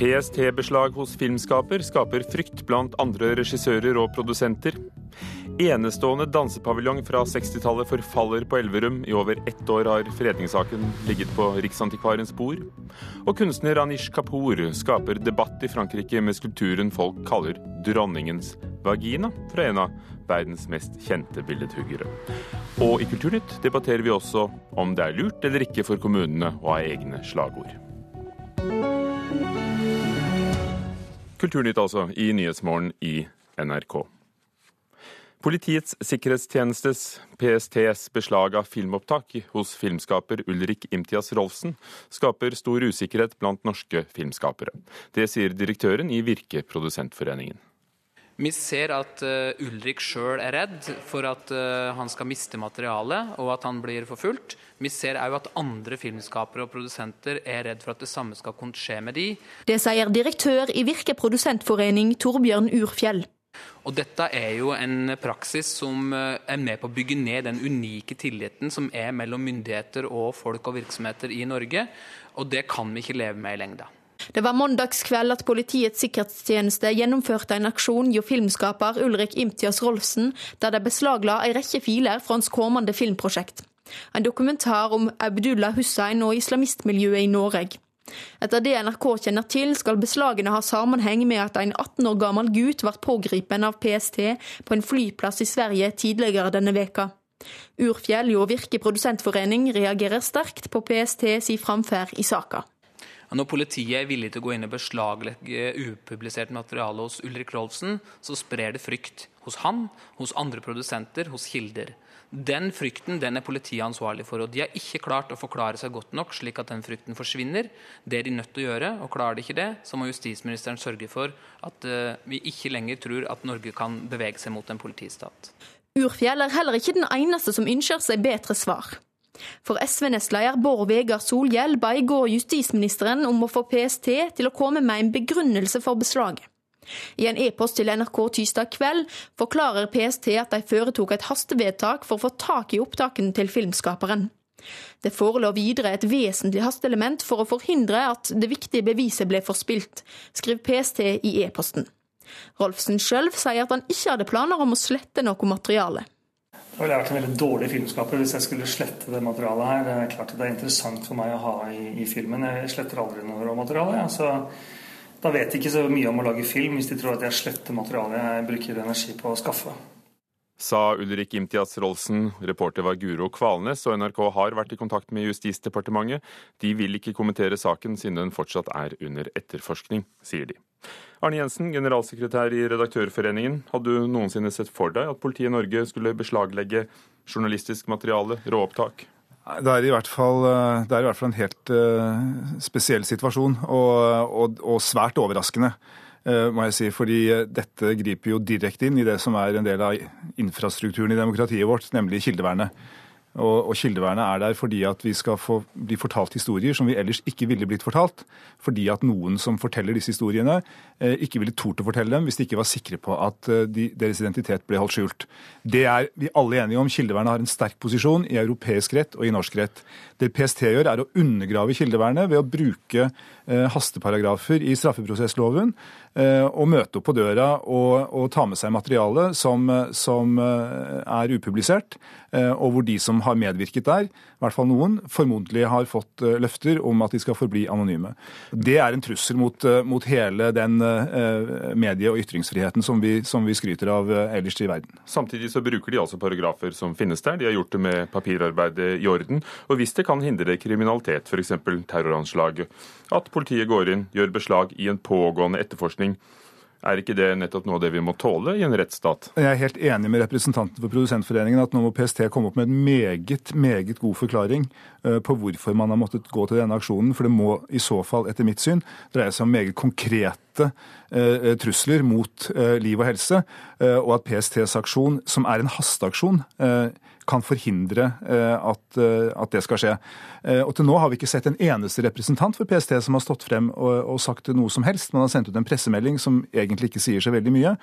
PST-beslag hos filmskaper skaper frykt blant andre regissører og produsenter. Enestående dansepaviljong fra 60-tallet forfaller på Elverum. I over ett år har fredningssaken ligget på Riksantikvarens bord. Og kunstner Anish Kapoor skaper debatt i Frankrike med skulpturen folk kaller 'Dronningens vagina', fra en av verdens mest kjente billedhuggere. Og i Kulturnytt debatterer vi også om det er lurt eller ikke for kommunene å ha egne slagord. Kulturnytt altså, i Nyhetsmorgen i NRK. Politiets sikkerhetstjenestes, PSTs, beslag av filmopptak hos filmskaper Ulrik Imtias Rolfsen skaper stor usikkerhet blant norske filmskapere. Det sier direktøren i Virke Produsentforeningen. Vi ser at uh, Ulrik sjøl er redd for at uh, han skal miste materialet, og at han blir forfulgt. Vi ser òg at andre filmskapere og produsenter er redd for at det samme skal kunne skje med de. Det sier direktør i Virke produsentforening Torbjørn Urfjell. Og Dette er jo en praksis som eh, er med på å bygge ned den unike tilliten som er mellom myndigheter og folk og virksomheter i Norge. Og det kan vi ikke leve med i lengda. Det var mandagskveld at Politiets sikkerhetstjeneste gjennomførte en aksjon hos filmskaper Ulrik Imtias Rolfsen, der de beslagla en rekke filer fra hans kommende filmprosjekt. En dokumentar om Abdullah Hussein og islamistmiljøet i Norge. Etter det NRK kjenner til, skal beslagene ha sammenheng med at en 18 år gammel gutt ble pågrepet av PST på en flyplass i Sverige tidligere denne veka. Urfjell og Virke produsentforening reagerer sterkt på PST si framferd i saka. Når politiet er villig til å gå inn og beslaglegge upublisert materiale hos Ulrik Rolfsen, så sprer det frykt hos han, hos andre produsenter, hos kilder. Den frykten den er politiet ansvarlig for. og De har ikke klart å forklare seg godt nok, slik at den frykten forsvinner. Det er de nødt til å gjøre. og Klarer de ikke det, så må justisministeren sørge for at uh, vi ikke lenger tror at Norge kan bevege seg mot en politistat. Urfjell er heller ikke den eneste som ønsker seg bedre svar. For SV-nestleder Bård Vegar Solhjell ba i går justisministeren om å få PST til å komme med en begrunnelse for beslaget. I en e-post til NRK tirsdag kveld forklarer PST at de foretok et hastevedtak for å få tak i opptakene til filmskaperen. Det forelå videre et vesentlig hasteelement for å forhindre at det viktige beviset ble forspilt, skriver PST i e-posten. Rolfsen sjøl sier at han ikke hadde planer om å slette noe materiale. Da ville vært en veldig dårlig filmskaper hvis jeg skulle slette det materialet her. Det er klart det er interessant for meg å ha i, i filmen. Jeg sletter aldri noe råmateriale. Ja. Så da vet de ikke så mye om å lage film hvis de tror at jeg sletter materialet jeg bruker energi på å skaffe. Sa Ulrik Imtias Rolsen. Reporter var Guro Kvalnes, og NRK har vært i kontakt med Justisdepartementet. De vil ikke kommentere saken siden den fortsatt er under etterforskning, sier de. Arne Jensen, generalsekretær i Redaktørforeningen. Hadde du noensinne sett for deg at politiet i Norge skulle beslaglegge journalistisk materiale, råopptak? Det er, i hvert fall, eh, det er i hvert fall en helt uh, spesiell situasjon, og, og, og, svært overraskende. Uh, må jeg si, fordi Dette griper jo direkte inn i det som er en del av infrastrukturen i demokratiet vårt, nemlig kildevernet. Og, og, kildevernet er der fordi at vi skal få bli fortalt historier som vi ellers ikke ville blitt fortalt. Fordi at noen som forteller disse historiene, eh, ikke ville tort å fortelle dem hvis de ikke var sikre på at eh, de, deres identitet ble holdt skjult. Det er vi alle enige om. Kildevernet har en sterk posisjon i europeisk rett og i norsk rett. Det PST gjør, er å undergrave kildevernet ved å bruke eh, hasteparagrafer i straffeprosessloven og møte opp på døra og, og ta med seg materiale som, som, eh, er upublisert, eh, og hvor de som har medvirket der, i hvert fall noen, formodentlig har fått løfter om at de skal forbli anonyme. Det er en trussel mot, mot hele den medie- og ytringsfriheten som vi, som vi, skryter av ellers i verden. Samtidig så bruker de altså paragrafer som finnes der. De har gjort det med papirarbeidet i orden. Og hvis det kan hindre kriminalitet, f.eks. terroranslag, at politiet går inn, gjør beslag i en pågående etterforskning. Er ikke det nettopp noe av det vi må tåle i en rettsstat? Jeg er helt enig med representanten for Produsentforeningen at nå må PST komme opp med en meget, meget god forklaring eh, på hvorfor man har måttet gå til denne aksjonen. For det må i så fall, etter mitt syn, dreie seg om meget konkrete eh, trusler mot eh, liv og helse. Og at PSTs aksjon, som er en hasteaksjon, kan forhindre at, at det skal skje. Eh, og til nå har vi ikke sett en eneste representant for PST som har stått frem og, og sagt noe som helst. Man har sendt ut en pressemelding som egentlig ikke sier så veldig mye.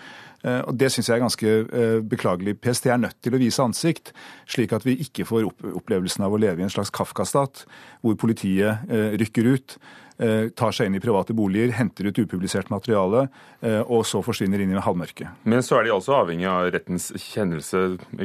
Eh, og Det syns jeg er ganske eh, beklagelig. PST er nødt til å vise ansikt, slik at vi ikke får opplevelsen av å leve i en slags Kafka-stat, hvor politiet rykker ut eh, tar seg inn i private boliger, henter ut upublisert materiale, eh, og så forsvinner inn i halvmørket. Men så er de altså avhengig av rettens kjennelse,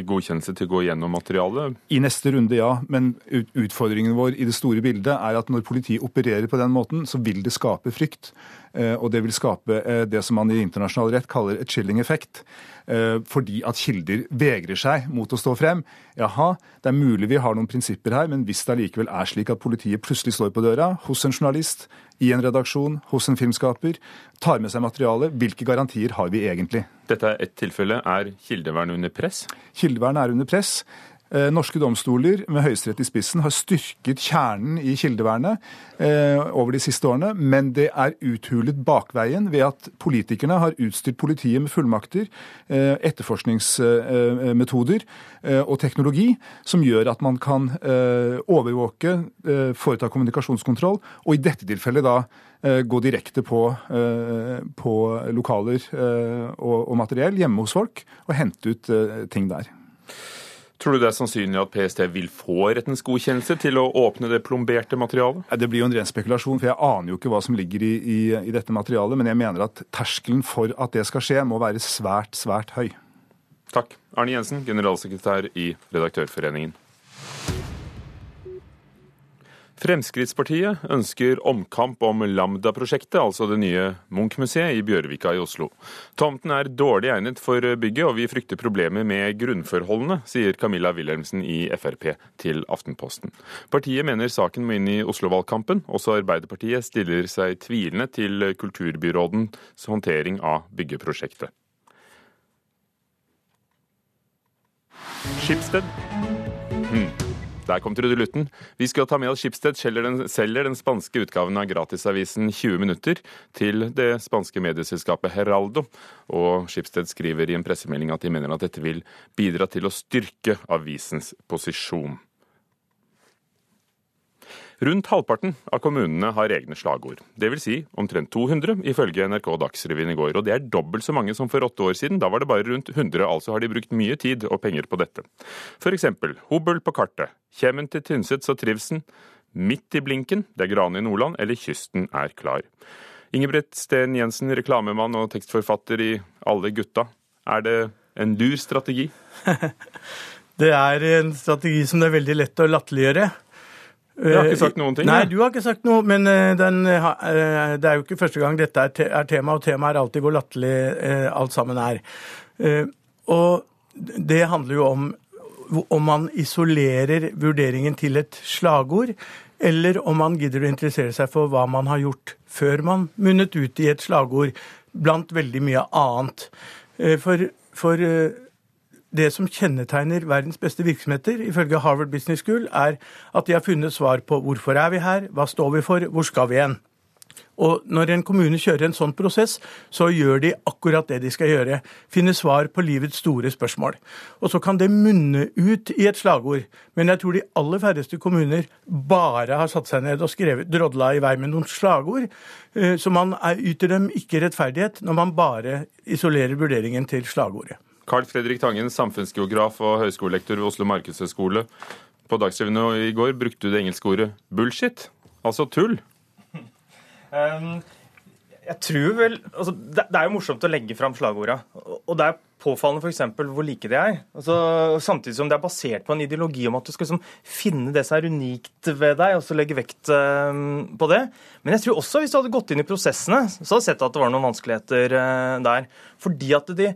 godkjennelse til å gå gjennom materialet? I neste runde, ja. Men utfordringen vår i det store bildet er at når politiet opererer på den måten, så vil det skape frykt. Eh, og det vil skape eh, det som man i internasjonal rett kaller et chilling-effekt. Eh, fordi at kilder vegrer seg mot å stå frem. Jaha, det er mulig vi har noen prinsipper her, men hvis det allikevel er slik at politiet plutselig står på døra hos en journalist, i en redaksjon, hos en filmskaper, tar med seg materiale, hvilke garantier har vi egentlig? Dette er ett tilfelle. Er kildevernet under press? Kildevernet er under press. Eh, norske domstoler med Høyesterett i spissen har styrket kjernen i kildevernet eh, over de siste årene, men det er uthulet bakveien ved at politikerne har utstyrt politiet med fullmakter, eh, etterforskningsmetoder og teknologi som gjør at man kan overvåke, foreta kommunikasjonskontroll, og i dette tilfellet da gå direkte på, på lokaler og materiell hjemme hos folk og hente ut ting der. Tror du det er sannsynlig at PST vil få rettens godkjennelse til å åpne det plomberte materialet? Det blir jo en ren spekulasjon, for jeg aner jo ikke hva som ligger i, i, i dette materialet. Men jeg mener at terskelen for at det skal skje, må være svært, svært høy. Takk. Arne Jensen, generalsekretær i Redaktørforeningen. Fremskrittspartiet ønsker omkamp om Lambda-prosjektet, altså det nye Munch-museet i Bjørvika i Oslo. Tomten er dårlig egnet for bygget, og vi frykter problemer med grunnforholdene, sier Camilla Wilhelmsen i Frp til Aftenposten. Partiet mener saken må inn i Oslo-valgkampen. Også Arbeiderpartiet stiller seg tvilende til kulturbyrådens håndtering av byggeprosjektet. Skipsted. Hmm. Der kom trudelutten. Vi skal ta med oss Schibsted selger den, selger den spanske utgaven av gratisavisen 20 minutter til det spanske medieselskapet Heraldo. Og Schibsted skriver i en pressemelding at de mener at dette vil bidra til å styrke avisens posisjon. Rundt halvparten av kommunene har egne slagord. Dvs. Si omtrent 200, ifølge NRK Dagsrevyen i går. Og det er dobbelt så mange som for åtte år siden. Da var det bare rundt 100, altså har de brukt mye tid og penger på dette. F.eks. Hobøl på kartet, Kjemen til Tynset så trivsen, Midt i blinken, det er Grane i Nordland, eller Kysten er klar. Ingebrigt Steen Jensen, reklamemann og tekstforfatter i Alle gutta. Er det en lur strategi? det er en strategi som det er veldig lett å latterliggjøre. Jeg har ikke sagt noen ting. Nei, du har ikke sagt noe, men eh, den, eh, det er jo ikke første gang dette er tema, og temaet er alltid hvor latterlig eh, alt sammen er. Og det handler jo om om man isolerer vurderingen til et slagord, eller om man gidder å interessere seg for hva man har gjort før man munnet ut i et slagord, blant veldig mye annet. For, for det som kjennetegner verdens beste virksomheter, ifølge Harvard Business School, er at de har funnet svar på hvorfor er vi her, hva står vi for, hvor skal vi hen? Og når en kommune kjører en sånn prosess, så gjør de akkurat det de skal gjøre. Finne svar på livets store spørsmål. Og så kan det munne ut i et slagord. Men jeg tror de aller færreste kommuner bare har satt seg ned og skrevet, drodla i vei med noen slagord. Eh, så man yter dem ikke rettferdighet når man bare isolerer vurderingen til slagordet. Carl Fredrik Tangen, samfunnsgeograf og høyskolelektor ved Oslo markedshøgskole. På Dagsrevyen i går brukte du det engelske ordet 'bullshit', altså tull. Um, jeg tror vel, altså, det, det, er jo morsomt å legge fram slagorda. Og det er påfallende f.eks. hvor like de er. Altså, samtidig som det er basert på en ideologi om at du skal liksom, finne det som er unikt ved deg, og så legge vekt um, på det. Men jeg tror også hvis du hadde gått inn i prosessene, så hadde du sett at det var noen vanskeligheter uh, der. Fordi at de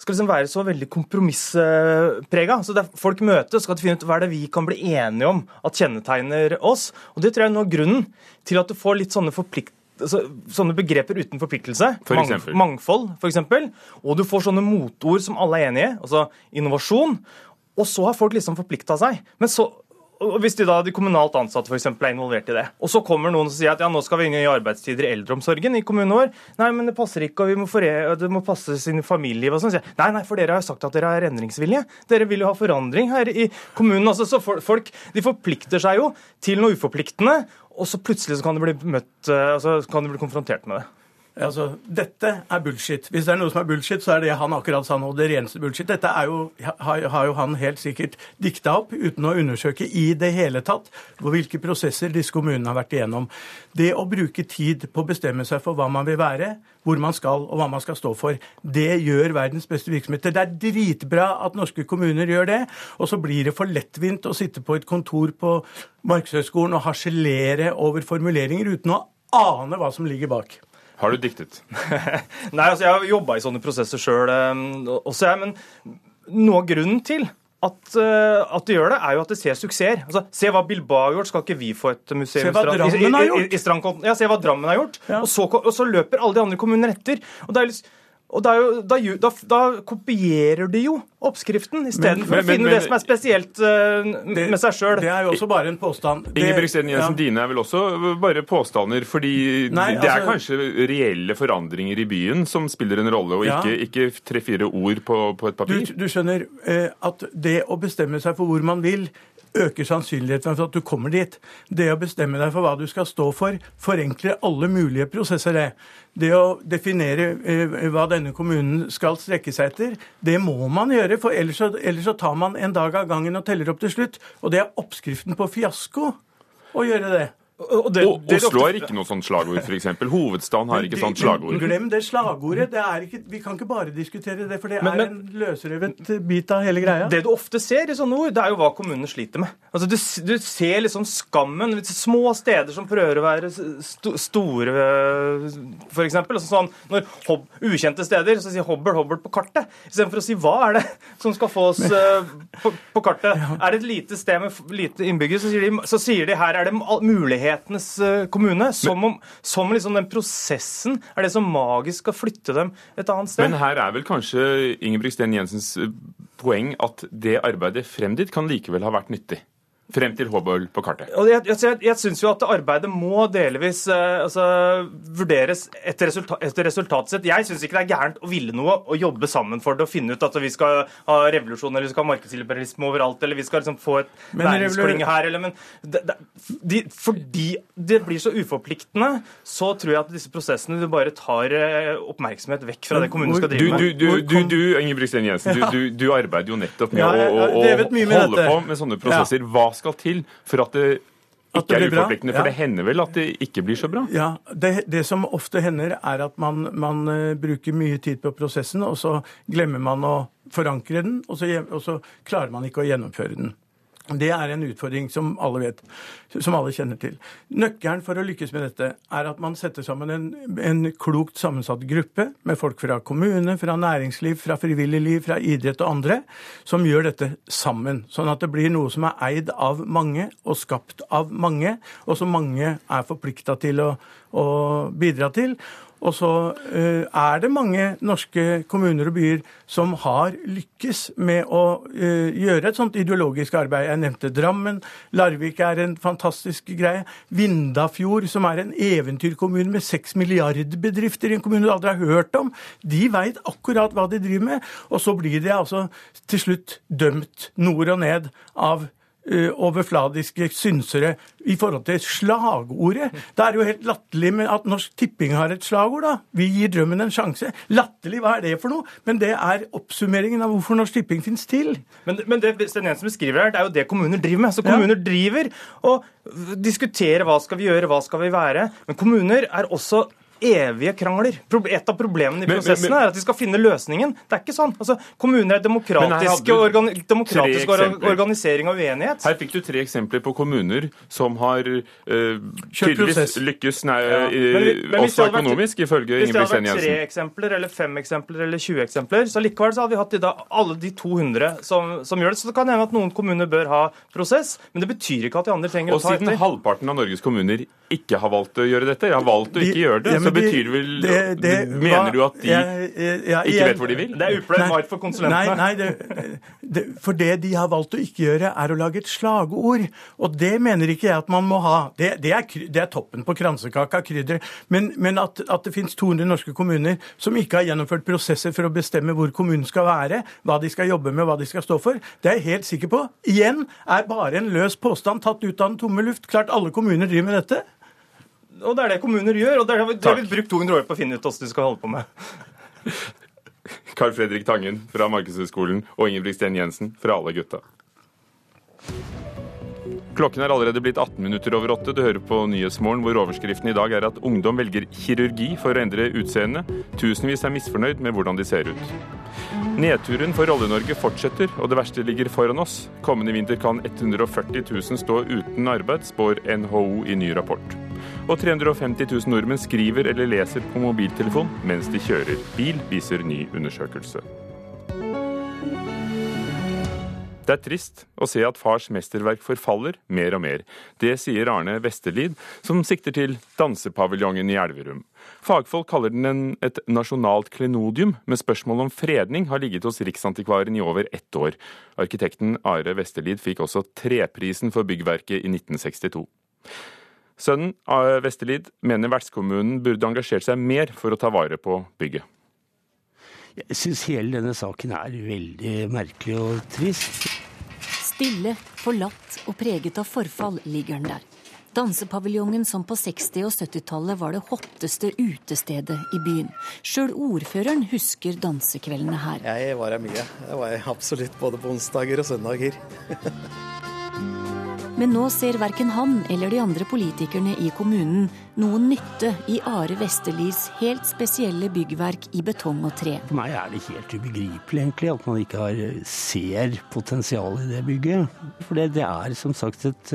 skal liksom være så veldig kompromissprega. Så der folk møtes, skal finne ut hva er det vi kan bli enige om at kjennetegner oss. Og Det tror jeg er noe av grunnen til at du får litt sånne forplikt altså, sånne begreper uten forpliktelse. For eksempel. mangfold, f.eks. Og du får sånne motord som alle er enige i, altså innovasjon. Og så har folk liksom forplikta seg. Men så, og Hvis de da, de kommunalt ansatte for eksempel, er involvert i det, og så kommer noen og sier at ja, nå skal vi inn i arbeidstider i eldreomsorgen i kommunen vår. Nei, men det passer ikke, og vi må fore, det må passe sin familie og sånn. Nei, nei, for dere har jo sagt at dere er endringsvilje. Dere vil jo ha forandring her i kommunen. Altså, så folk de forplikter seg jo til noe uforpliktende, og så plutselig så kan de bli møtt, eh, altså, kan de bli konfrontert med det. Altså, Dette er bullshit. Hvis det er noe som er bullshit, så er det han akkurat sa nå, det reneste bullshit. Dette jo, har, har jo han helt sikkert dikta opp uten å undersøke i det hele tatt hvilke prosesser disse kommunene har vært igjennom. Det å bruke tid på å bestemme seg for hva man vil være, hvor man skal og hva man skal stå for, det gjør verdens beste virksomheter. Det er dritbra at norske kommuner gjør det, og så blir det for lettvint å sitte på et kontor på Markedshøgskolen og harselere over formuleringer uten å ane hva som ligger bak. Har du diktet? Nei, altså jeg har jobba i sånne prosesser sjøl også, jeg. Men noe av grunnen til at, uh, at de gjør det, er jo at de ser suksesser. Altså, se hva Bilbao har gjort, skal ikke vi få et museum Se hva Drammen har gjort! I, i, i, ja, se hva Drammen har gjort. Ja. Og, så, og, så, løper alle de andre kommunene etter. Og det er litt og jo, da, da, da, kopierer de jo oppskriften, istedenfor å finne men, det som er spesielt uh, det, med seg sjøl. Det er jo også bare en påstand. Ingebrigtsen Jensen, ja. dine er vel også bare påstander? Fordi Nei, det er altså, kanskje reelle forandringer i byen som spiller en rolle, og ja. ikke, ikke tre-fire ord på, på, et papir? Du, du skjønner uh, at det å bestemme seg for hvor man vil, øker sannsynligheten for at du kommer dit. Det å bestemme deg for hva du skal stå for, forenkler alle mulige prosesser. Det Det å definere eh, hva denne kommunen skal strekke seg etter, det må man gjøre. For ellers så, ellers så tar man en dag av gangen og teller opp til slutt. Og det er oppskriften på fiasko å gjøre det. Og, det, og Oslo har ikke noe sånt slagord, f.eks. Hovedstaden har ikke sånt slagord. Glem det slagordet. Det ikke, vi kan ikke bare diskutere det, for det men, er en løsrevet bit av hele greia. Det du ofte ser i sånne ord, det er jo hva kommunene sliter med. Altså, du, du ser liksom skammen. Små steder som prøver å være st store, f.eks. Altså sånn, når hob, ukjente steder så sier Hobbel Hobbel på kartet, istedenfor å si hva er det som skal få oss uh, på, på, kartet. Ja. Er det et lite sted med lite innbyggere, så sier de, så sier de her er det mulighet mulighetenes eh, kommune. Som om, som liksom den prosessen er det som magisk skal flytte dem et annet sted. Men her er vel kanskje Ingebrigt Jensens eh, poeng at det arbeidet frem dit kan likevel ha vært nyttig? Frem til Hobøl på kartet? Jeg, jeg, jeg syns jo at arbeidet må delvis uh, altså, vurderes etter, resulta etter resultatet sitt. Jeg syns ikke det er gærent å ville noe og jobbe sammen for det og finne ut at vi skal ha revolusjon eller vi skal ha markedsliberalisme overalt eller vi skal liksom få et næringsklynge her eller men det, det, de, Fordi det blir så uforpliktende, så tror jeg at disse prosessene du bare tar uh, oppmerksomhet vekk fra det kommunen skal drive med. Du, du, du, du Ingebrigtsen Jensen, du, du, arbeider jo nettopp med ja, å, å, å holde dette. på med sånne prosesser. Hva skal til for at det ikke er uforpliktende? For ja. det hender vel at det ikke blir så bra? Ja, det, det som ofte hender, er at man, man uh, bruker mye tid på prosessen, og så glemmer man å forankre den, og så, og så klarer man ikke å gjennomføre den. Det er en utfordring som alle vet, som alle kjenner til. Nøkkelen for å lykkes med dette er at man setter sammen en, en klokt sammensatt gruppe med folk fra kommune, fra næringsliv, fra frivillig liv, fra idrett og andre, som gjør dette sammen. Sånn at det blir noe som er eid av mange og skapt av mange, og som mange er forplikta til å, å bidra til. Og så uh, er det mange norske kommuner og byer som har lykkes med å uh, gjøre et sånt ideologisk arbeid. Jeg nevnte Drammen. Larvik er en fantastisk greie. Vindafjord, som er en eventyrkommune med seks milliardbedrifter i en kommune du aldri har hørt om, de veit akkurat hva de driver med. Og så blir de altså til slutt dømt nord og ned av Eh, overfladiske synsere i forhold til slagordet. Det er jo helt latterlig at Norsk Tipping har et slagord, da. Vi gir drømmen en sjanse. Latterlig, hva er det for noe? Men det er oppsummeringen av hvorfor Norsk Tipping finnes til. Men, men det Sten Jensen beskriver her, det er jo det kommuner driver med. Så kommuner ja. driver og diskuterer hva skal vi gjøre, hva skal vi være. Men kommuner er også evige krangler. Et av problemene i prosessene men, men, er at de skal finne løsningen. Det er ikke sånn. Altså, kommuner er demokratiske, organi demokratisk organisering av uenighet. Her fikk du tre eksempler på kommuner som har uh, tydeligvis lykkes nei, ja. men, også økonomisk, ifølge Ingebrigt Sten Jensen. Hvis det hadde vært tre eksempler, eller fem eksempler, eller 20 eksempler, så likevel så hadde vi hatt i dag alle de 200 som, som, gjør det. Så det kan hende at noen kommuner bør ha prosess, men det betyr ikke at de andre trenger og å ta etter. Og siden halvparten av Norges kommuner ikke har valgt å gjøre dette, har valgt å ikke gjøre det, så betyr det vel det, det, Mener hva, du at de jeg, jeg, jeg, ikke vet hvor de vil? Det er upløyd mark for konsulentene. Nei, nei for det de har valgt å ikke gjøre, er å lage et slagord. Og det mener ikke jeg at man må ha. Det, er, det er, toppen på kransekaka, krydderet. Men, men at, at, det finnes 200 norske kommuner som ikke har gjennomført prosesser for å bestemme hvor kommunen skal være, hva de skal jobbe med, hva de skal stå for, det er jeg helt sikker på. Igjen er bare en løs påstand tatt ut av den tomme luft. Klart alle kommuner driver med dette. Og det er det kommuner gjør. Og det har vi, brukt 200 år på å finne ut hvordan du skal holde på med. Carl Fredrik Tangen fra Markedshøgskolen og Ingebrigtsen Jensen fra Alle gutta. Klokken er allerede blitt 18 minutter over åtte. Du hører på Nyhetsmorgen, hvor overskriften i dag er at ungdom velger kirurgi for å endre utseendet. Tusenvis er misfornøyd med hvordan de ser ut. Nedturen for Olje-Norge fortsetter, og det verste ligger foran oss. Kommende vinter kan 140 000 stå uten arbeid, spår NHO i ny rapport. Og 350 000 nordmenn skriver eller leser på mobiltelefon mens de kjører bil, viser ny undersøkelse. Det er trist å se at fars mesterverk forfaller mer og mer. Det sier Arne Vesterlid, som sikter til dansepaviljongen i Elverum. Fagfolk kaller den en, et nasjonalt klenodium, men spørsmålet om fredning har ligget hos Riksantikvaren i over ett år. Arkitekten Are Vesterlid fikk også treprisen for byggverket i 1962. Sønnen av Vesterlid mener vertskommunen burde engasjert seg mer for å ta vare på bygget. Jeg syns hele denne saken er veldig merkelig og trist. Stille, forlatt og preget av forfall ligger den der. Dansepaviljongen som på 60- og 70-tallet var det hotteste utestedet i byen. Sjøl ordføreren husker dansekveldene her. Jeg var her mye. Jeg var absolutt både på onsdager og søndager. Men nå ser verken han eller de andre politikerne i kommunen noen nytte i Are Vesterlis helt spesielle byggverk i betong og tre. For meg er det helt ubegripelig egentlig at man ikke har, ser potensial i det bygget. For det, det, er som sagt et,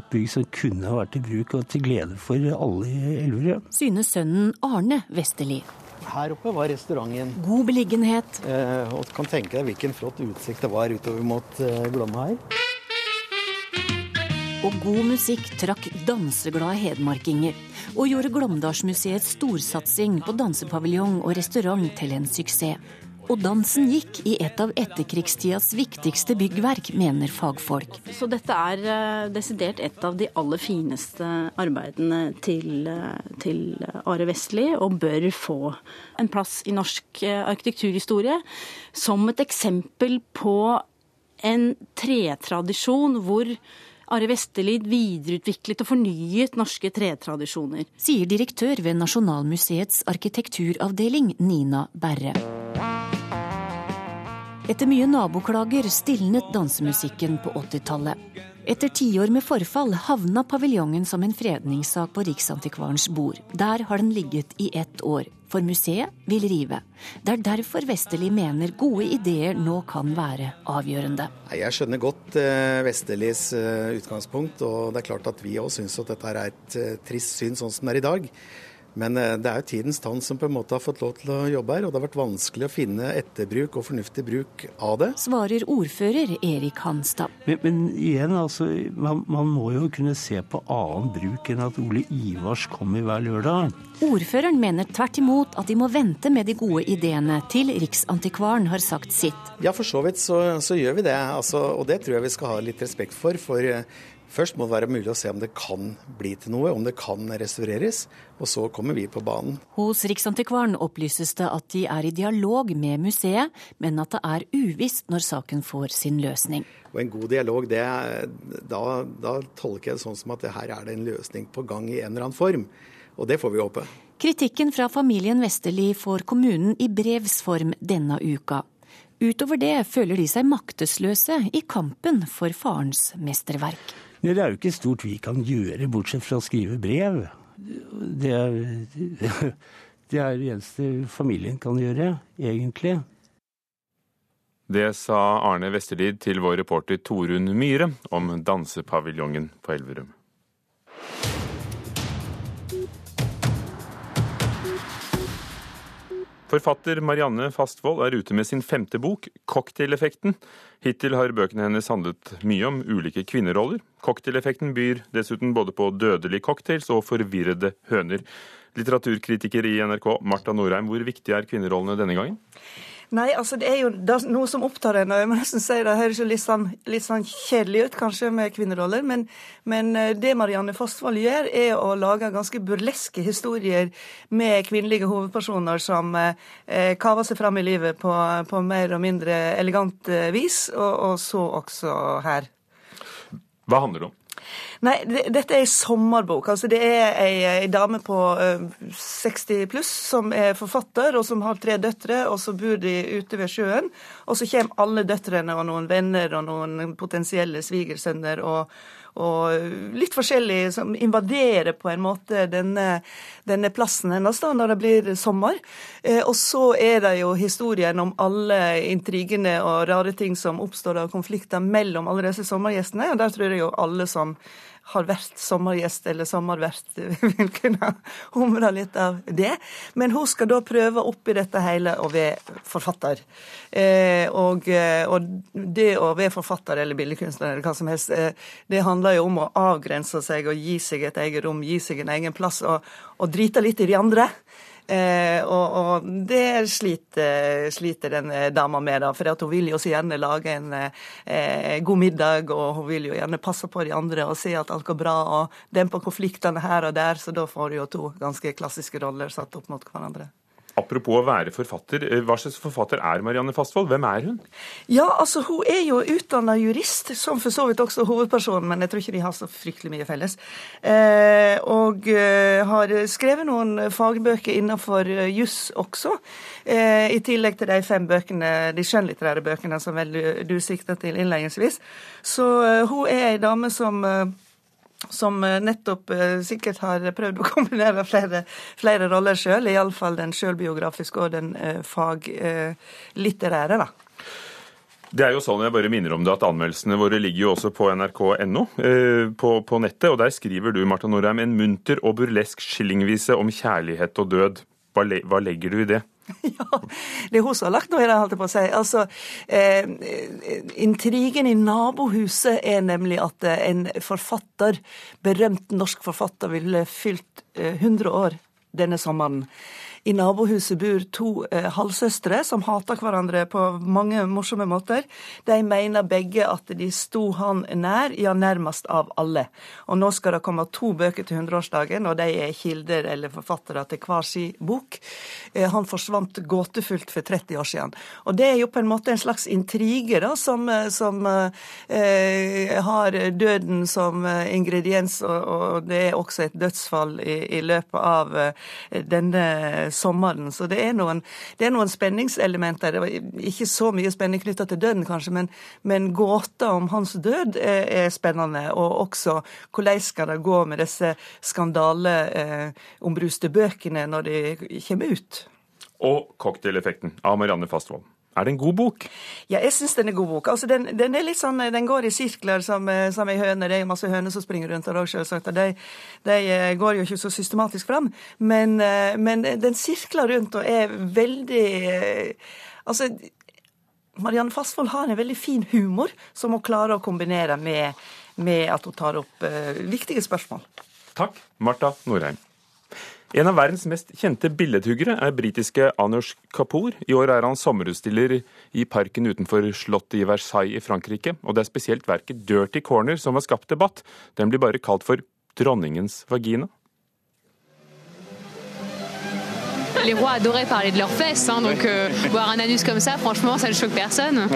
et bygg som kunne ha vært i bruk og til glede for alle i Elverum. Synes sønnen Arne Vesterli. Her oppe var restauranten. God beliggenhet. Eh, og kan tenke deg hvilken flott utsikt det var utover mot eh, Glomma her og god musikk trakk danseglade hedmarkinger, og gjorde Glåmdalsmuseets storsatsing på dansepaviljong og restaurant til en suksess. Og dansen gikk i et av etterkrigstidas viktigste byggverk, mener fagfolk. Så dette er uh, desidert et av de aller fineste arbeidene til, uh, til Are Vestli, og bør få en plass i norsk uh, arkitekturhistorie som et eksempel på en tretradisjon hvor Are Vesterlid videreutviklet og fornyet norske tretradisjoner. Sier direktør ved Nasjonalmuseets arkitekturavdeling, Nina Berre. Etter mye naboklager stilnet dansemusikken på 80-tallet. Etter tiår med forfall havna paviljongen som en fredningssak på Riksantikvarens bord. Der har den ligget i ett år, for museet vil rive. Det er derfor Vesterli mener gode ideer nå kan være avgjørende. Jeg skjønner godt Vesterlis uh, utgangspunkt, og det er klart at vi òg syns at dette er et uh, trist syn sånn som det er i dag. Men eh, det er jo tidens tann som på en måte har fått lov til å jobbe her, og det har vært vanskelig å finne etterbruk og fornuftig bruk av det. Svarer ordfører Erik Hanstad. Men, men igjen, altså, man, man, må jo kunne se på annen bruk enn at Ole Ivars kommer hver lørdag. Ordføreren mener tvert imot at de må vente med de gode ideene til Riksantikvaren har sagt sitt. Ja, for så vidt så, så gjør vi det. Altså, og det tror jeg vi skal ha litt respekt for. For eh, Først må det være mulig å se om det kan bli til noe, om det kan restaureres. Og så kommer vi på banen. Hos Riksantikvaren opplyses det at de er i dialog med museet, men at det er uvisst når saken får sin løsning. Og En god dialog, det, da, da tolker jeg det sånn som at her er det en løsning på gang i en eller annen form. Og det får vi håpe. Kritikken fra familien Vesterli får kommunen i brevs form denne uka. Utover det føler de seg maktesløse i kampen for farens mesterverk. Det er jo ikke stort vi kan gjøre, bortsett fra å skrive brev. Det er det, er det eneste familien kan gjøre, egentlig. Det sa Arne Vesterlid til vår reporter Torunn Myhre om dansepaviljongen på Elverum. Forfatter Marianne Fastvold er ute med sin femte bok, 'Cocktaileffekten'. Hittil har bøkene hennes handlet mye om ulike kvinneroller. Cocktaileffekten byr dessuten både på dødelige cocktails og forvirrede høner. Litteraturkritiker i NRK, Marta Norheim, hvor viktig er kvinnerollene denne gangen? Nei, altså det er jo det er noe som opptar en. Jeg må nesten si det høres jo litt sånn, litt sånn kjedelig ut kanskje med kvinneroller, men, men, eh, det Marianne Fossvold gjør, er å lage ganske burleske historier med kvinnelige hovedpersoner som eh, kaver seg fram i livet på, på mer og mindre elegant eh, vis, og, og så også her. Hva handler det om? Nei, det, dette er ei sommerbok. Altså, det er ei, ei dame på uh, 60 pluss som er forfatter, og som har tre døtre, og så bor de ute ved sjøen. Og så kommer alle døtrene og noen venner og noen potensielle svigersønner og, og litt forskjellig som invaderer på en måte denne, denne plassen hennes da, når det blir sommer. Eh, og så er det jo historien om alle intrigene og rare ting som oppstår av konflikter mellom alle disse sommergjestene. og Der tror jeg jo alle som har vært sommergjest eller sommervert, vil kunne humre litt av det. Men hun skal da prøve oppi dette hele å være forfatter. Eh, og, og, det å være forfatter eller billedkunstner eller hva som helst, eh, det handler jo om å avgrense seg og gi seg et eget rom, gi seg en egen plass og, og drite litt i de andre. Eh, og, og, det sliter, sliter den dama med, da, for hun vil jo så gjerne lage en eh, god middag, og hun vil jo gjerne passe på de andre og se at alt går bra, og dempe konfliktene her og der, så da får hun jo to ganske klassiske roller satt opp mot hverandre. Apropos å være forfatter, eh, hva slags forfatter er Marianne Fastvold? Hvem er hun? Ja, altså Hun er jo utdanna jurist, som for så vidt også hovedpersonen, men jeg tror ikke de har så fryktelig mye felles. Eh, og eh, har skrevet noen fagbøker innenfor eh, juss også, eh, i tillegg til de fem bøkene, de skjønnlitterære bøkene som vel du, du sikta til innledningsvis. Så eh, hun er ei dame som som eh, nettopp eh, sikkert har prøvd å kombinere flere, flere roller sjøl, iallfall den sjølbiografiske og den eh, faglitterære. da. Det er jo sånn, jeg bare minner om det, at Anmeldelsene våre ligger jo også på nrk.no på, på, nettet. og Der skriver du Marta Norheim, en munter og burlesk skillingvise om kjærlighet og død. Hva, hva legger du i det? Ja, det er hun som har lagt noe i det, holdt jeg på å si. Altså, eh, intrigen i nabohuset er nemlig at eh, en forfatter, berømt norsk forfatter, ville fylt eh, 100 år denne sommeren. I nabohuset bor to eh, halvsøstre som hater hverandre på mange morsomme måter. De mener begge at de sto han nær, ja nærmest av alle. Og nå skal det komme to bøker til 100-årsdagen, og de er kilder eller forfattere til hver sin bok. Eh, han forsvant gåtefullt for 30 år siden. Og det er jo på en måte en slags intrige da, som, eh, som eh, har døden som eh, ingrediens, og, og, det er også et dødsfall i, i løpet av denne sommeren. Så det er noen, det er noen spenningselementer. Det var ikke så mye spenning knytta til døden, kanskje, men, men gåta om hans død er, er, spennende. Og også hvordan skal det gå med disse skandaleombruste eh, bøkene når de kommer ut. Og cocktaileffekten av Marianne Fastvold. Er det en god bok? Ja, jeg syns den er god bok. Altså, den, den, er litt sånn, den går i sirkler som, eh, som ei høne. Det er masse høner som springer rundt her òg, selvsagt. De, de, eh, går jo ikke så systematisk fram. Men, eh, men den sirkler rundt og er veldig Altså, Marianne Fastvold har en veldig fin humor som hun klarer å kombinere med, med at hun tar opp uh, viktige spørsmål. Takk, Marta Norheim. En av verdens mest kjente billedhuggere er britiske Anush Kapoor. I år er han sommerutstiller i parken utenfor slottet i Versailles i Frankrike. Og det er spesielt verket Dirty Corner som har skapt debatt. Den blir bare kalt for dronningens vagina. les rois adoraient parler de leurs fesses, hein, donc euh, voir un anus comme ça, franchement, ça ne choque personne.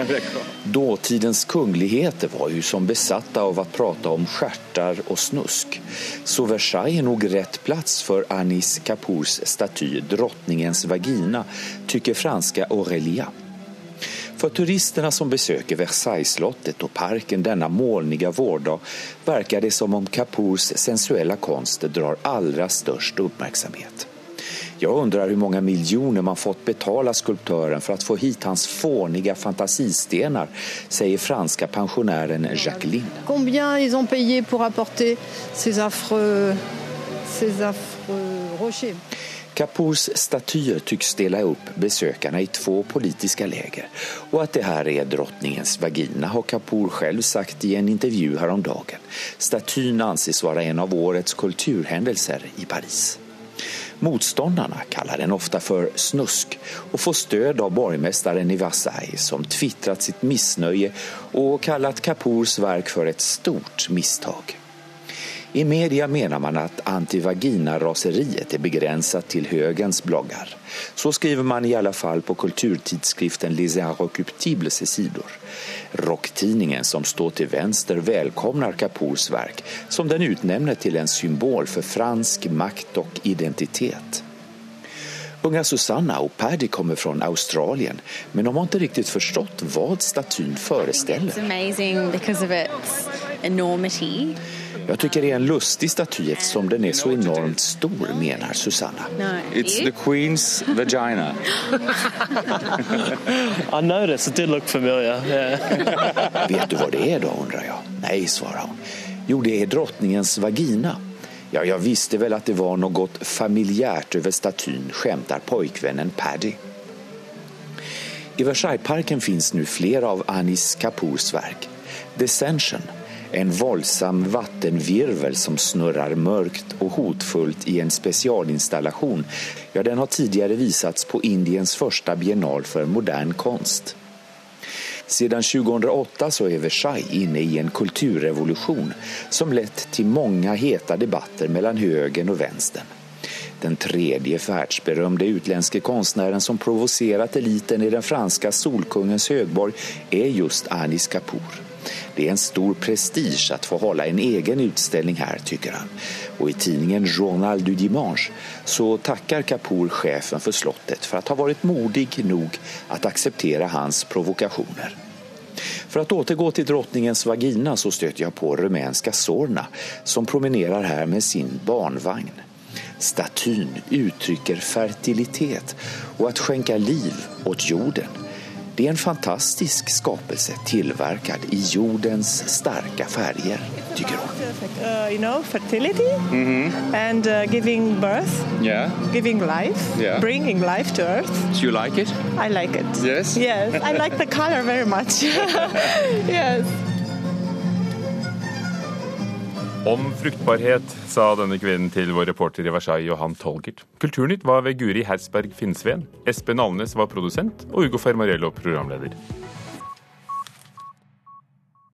Dåtidens kungligheter var ju som besatta av att prata om stjärtar och snusk. Så Versailles är nog rätt plats för Anis Kapoors staty Drottningens vagina, tycker franska Aurelia. För turisterna som besöker Versaillesslottet och parken denna molniga vårdag verkar det som om Kapoors sensuella konst drar allra störst uppmärksamhet. Jag undrar hur många miljoner man fått betala skulptören för att få hit hans fåniga fantasistenar, säger franska pensionären Jacqueline. Combien ils ont payé pour apporter ces affreux, ces affreux rochers? Kapurs statyer tycks dela upp besökarna i två politiska läger. Och att det här är drottningens vagina har Kapur själv sagt i en intervju häromdagen. Statyn anses vara en av årets kulturhändelser i Paris. Motståndarna kallar den ofta för snusk och får stöd av borgmästaren i Versailles som twittrat sitt missnöje och kallat Kapoors verk för ett stort misstag. I media mener man at antivagina-raseriet er begrenset til högens bloggar. Så skriver man i alle fall på kulturtidskriften Les Inrecuptibles sidor. Rocktidningen som står til vänster välkomnar Kapoors verk som den utnämner til en symbol for fransk makt og identitet. Unga Susanna og Paddy kommer fra Australien, men de har ikke riktig forstått hva statyn foreställer. Jeg syns det er en lustig staty eftersom den er så enormt stor, mener Susanna. Det It's the Queen's vagina. I noticed, it did look familiar. Yeah. Vet du hva det er da, undrer jeg. Nei, svarer hun. Jo, det er drottningens vagina. Ja, jeg visste vel at det var noe familjært over statyn, skjemter pojkvennen Paddy. I Versaillesparken finnes nå flere av Anis Kapurs verk. Descension, en voldsom vattenvirvel som snurrar mørkt og hotfullt i en spesialinstallasjon, ja, den har tidligere visats på Indiens første biennal for modern konst. Siden 2008 så er Versailles inne i en kulturrevolution som lett til mange heta debatter mellom høyren og venstre. Den tredje världsberömde utländske konstnären som provocerat eliten i den franske solkungens högborg er just Anis Kapoor. Det er en stor prestige å få holde en egen utstilling her, syns han. Og i tidningen Journal du Dimanche så takker Kapoor chefen for slottet for å ha vært modig nok å akseptere hans provokasjoner. For å återgå til drottningens vagina så støter jeg på rumenska Sorna som promenerer her med sin barnvagn. Statyn uttrykker fertilitet og at skjenke liv åt jorden. Det er en fantastisk skapelse tilverket i jordens sterke farger, tycker hun. Uh, you know, fertility mm -hmm. and uh, giving birth, yeah. giving life, yeah. bringing life to earth. Do you like it? I like it. Yes? Yes, I like the color very much. yes. Om fruktbarhet, sa denne kvinnen til vår reporter i Versailles, Johan Tolgert. Kulturnytt var ved Guri Hersberg Finnsveen. Espen Alnes var produsent, og Ugo Fermarello programleder.